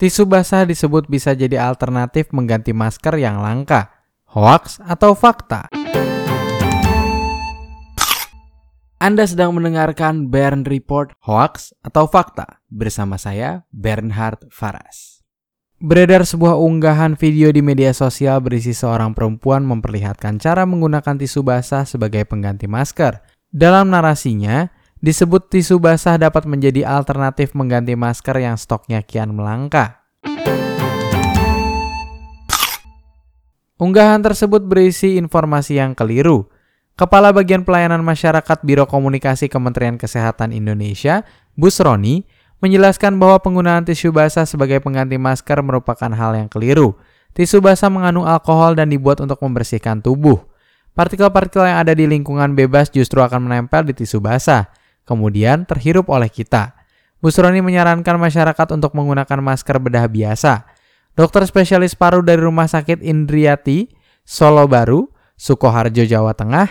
Tisu basah disebut bisa jadi alternatif mengganti masker yang langka, hoaks, atau fakta. Anda sedang mendengarkan Bern Report Hoax atau Fakta bersama saya Bernhard Faras. Beredar sebuah unggahan video di media sosial berisi seorang perempuan memperlihatkan cara menggunakan tisu basah sebagai pengganti masker. Dalam narasinya, disebut tisu basah dapat menjadi alternatif mengganti masker yang stoknya kian melangka. Unggahan tersebut berisi informasi yang keliru Kepala Bagian Pelayanan Masyarakat Biro Komunikasi Kementerian Kesehatan Indonesia, Busroni, menjelaskan bahwa penggunaan tisu basah sebagai pengganti masker merupakan hal yang keliru. Tisu basah mengandung alkohol dan dibuat untuk membersihkan tubuh. Partikel-partikel yang ada di lingkungan bebas justru akan menempel di tisu basah, kemudian terhirup oleh kita. Busroni menyarankan masyarakat untuk menggunakan masker bedah biasa. Dokter spesialis paru dari Rumah Sakit Indriati, Solo Baru, Sukoharjo, Jawa Tengah,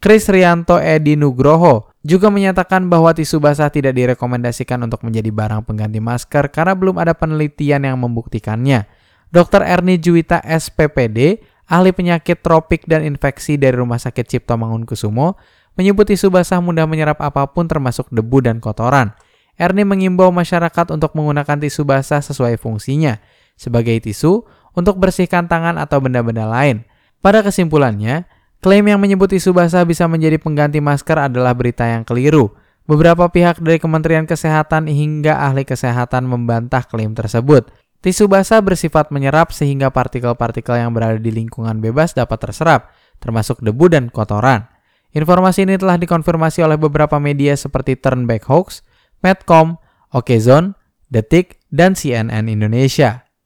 Kris Rianto Edi Nugroho juga menyatakan bahwa tisu basah tidak direkomendasikan untuk menjadi barang pengganti masker karena belum ada penelitian yang membuktikannya. Dr. Erni Juwita SPPD, ahli penyakit tropik dan infeksi dari Rumah Sakit Cipto Mangunkusumo, menyebut tisu basah mudah menyerap apa pun termasuk debu dan kotoran. Erni mengimbau masyarakat untuk menggunakan tisu basah sesuai fungsinya, sebagai tisu untuk bersihkan tangan atau benda-benda lain. Pada kesimpulannya, Klaim yang menyebut tisu basah bisa menjadi pengganti masker adalah berita yang keliru. Beberapa pihak dari Kementerian Kesehatan hingga ahli kesehatan membantah klaim tersebut. Tisu basah bersifat menyerap sehingga partikel-partikel yang berada di lingkungan bebas dapat terserap, termasuk debu dan kotoran. Informasi ini telah dikonfirmasi oleh beberapa media seperti Turnback Hoax, Medcom, Okezone, Detik, dan CNN Indonesia.